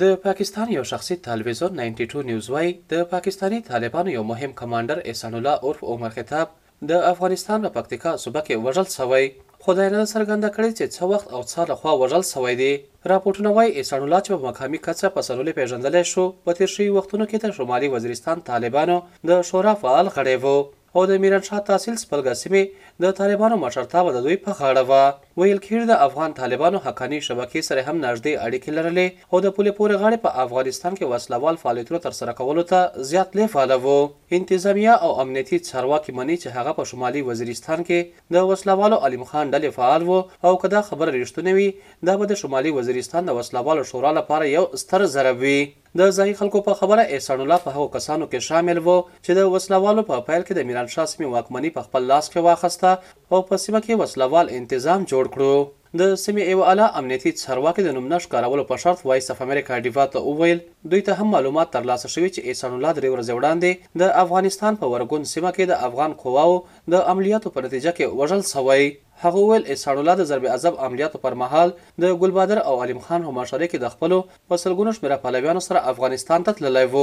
د پاکستان یو شخصي تلویزیون ناینټي ټو نیوز وايي، د پاکستاني طالبانو یو مهم کمانډر احسان الله عرف عمر خطاب د افغانستان په پکتیکا صوبه کې وژل شوی، خو دا یې نه ده څرګنده کړې چې څه وخت او چا له خوا وژل شوی دی. راپورټونه وايي، احسان الله چې په مقامي کچه په سرولې پېژندلی شو، په تېر شوي وختونو کې د شمالي وزیرستان طالبانو د شورا فعال غړی و. او د میران شاه تحصیل سپلګه سیمې د طالبانو مشرتابه د دوی په غاړه وه. ویل کیږي د افغان طالبانو حقاني شبکې سره هم نژدې اړیکې لرلې او د پولې پورې غاړې په افغانستان کې وسله وال فعالیتونه ترسره کولو ته زیات لیواله وو. انتظامیه او امنیتي چارواکي مني چې هغه په شمالي وزیرستان کې د وسله والو علیم خان ډلې فعال وو او که دا خبره ریښتونې وي دا به د شمالي وزیرستان د وسله والو شورا لپاره یو ستر ضرب وي. د ځايي خلکو په خبره احسان الله په هغو کسانو کې شامل و، چې د وسله والو په پیل کې د میرانشاه سیمې واکمني په خپل لاس کې واخسته او په سیمه کې وسله وال انتظام جوړ کړو. د سیمې یو اعلی امنیتي چارواکي د نوم نه ښکارولو په شرط وایس اف امریکا ډیوا ته وویل، دوی ته هم معلومات ترلاسه شوي چې احسان الله درې ورځې وړاندې د افغانستان په ورګون سیمه کې د افغان قواوو د عملیاتو په نتیجه کې وژل شوی. هغه وویل، اسعدالله د ضرب عضب عملیاتو پر مهال د ګلبادر او علیم خان په مشرۍ کې د خپلو په سلګونو شمېره پلویانو سره افغانستان ته تللی و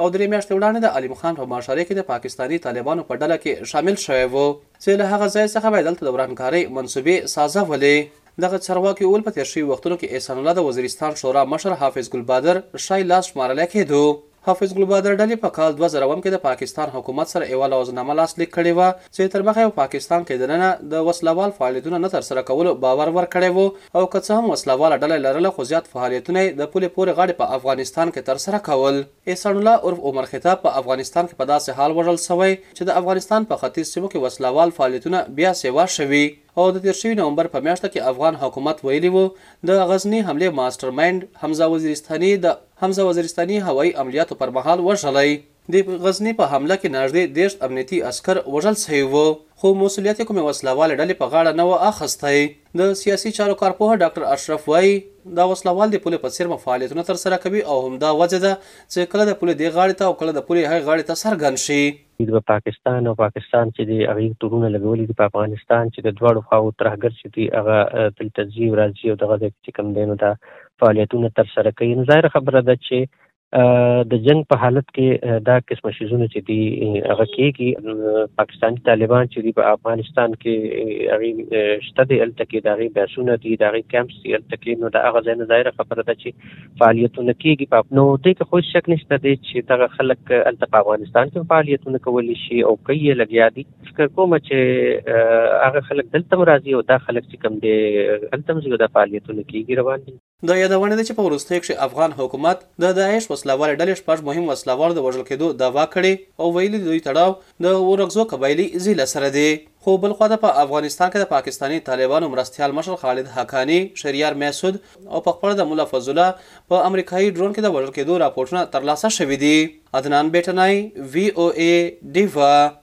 او درې میاشتې وړاندې د علیم خان په مشرۍ کې د پاکستاني طالبانو په ډله کې شامل شوی و چې له هغه ځای څخه به یې دلته د ورانکارۍ منصوبې سازولې. دغه چارواکي وویل، په تېر شوي وختونو کې احسانالله د وزیرستان شورا مشر حافظ ګلبادر ښايي لاس شمارلی کېدو. حافظ ګلبادر ډلي په کال دوه زره اووم کي د پاکستان حکومت سره ېوه لوظ نامه لاس ليک کړي وه چي تر مخه يې په پاکستان کي دننه د وسله وال فعاليتونه نه تر سره کولو باور ور کړي وو او که څه هم وسله واله ډله يې لرله خو زيات فعاليتونه يې د پولي پوري غاړي په افغانستان کي تر سره کول. احسان الله عرف عمر خطاب په افغانستان کي په داسي حال وژل سوی چي د افغانستان په ختيځ سيمو کي وسله وال فعاليتونه بيا سېوا شوي. او د تېر شوي نومبر په میاشت کې افغان حکومت ویلي وو د غزني حملې ماسټر ماینډ حمزه وزیرستاني د حمزه وزیرستاني هوایي عملیاتو پر مهال وژلی. د غزني په حمله کې ناژدې دېرش امنیتي عسکر وژل شوي وو، خو مسوولیت یې کومې وسله والې ډلې په غاړه نه و اخیستی. د سیاسي چارو کارپوه ډاکټر اشرف وايي، دا وسله وال د پولې په څېرمه فعالیتونه ترسره کوي او همدا وجه ده چې کله د پولې دې غاړې ته او کله د پولې هغې غاړې ته څرګند شي. دوی به پاکستان او پاکستان چې دی هغه تورونه لګولي دي په افغانستان چې د دواړو خواوو ترهګر چې دي هغه دلته ځي او راځي او دغه ځای کې چې کوم دی نو دا فعالیتونه ترسره کوي نو ظاهره خبره ده چې د جنګ په حالت کې دا قسمه شیزونه چې دي هغه کېږي پاکستاني طالبان چې دي په افغانستان کې هغه شته دي الته کې دا غي بحثونه دي دا غي کمپس دي الته کې نو دا هغه ځای نه ظاهره خبره ده چې فعالیتونه کیږي په نو دې کې خو شک نشته دی چې دغه خلک الته په افغانستان کې فعالیتونه کولی شي او کوي یې لګیا دي فکر کوم چې هغه خلک دلته هم راځي او دا خلک چې کوم دی هلته هم زیاده فعالیتونه کیږي روان دي د یادونې ده چې په وروستیو کښې افغان حکومت د داعش وسله والې ډلې شپږ مهم وسله والو د وژل کېدو دعوا کړې او ویلي د دوی تړاو د اورکزو قبایلي ضلع سره دی. خو بل خوا ته په افغانستان کې د پاکستاني طالبانو مرستیال مشر خالد حقاني، شریار محسود او په خپله د ملا فضل الله په امریکايي ډرون کې د وژل کېدو راپورټونه ترلاسه شوي دي. عدنان بېټنای، وي او ای، ډیوه.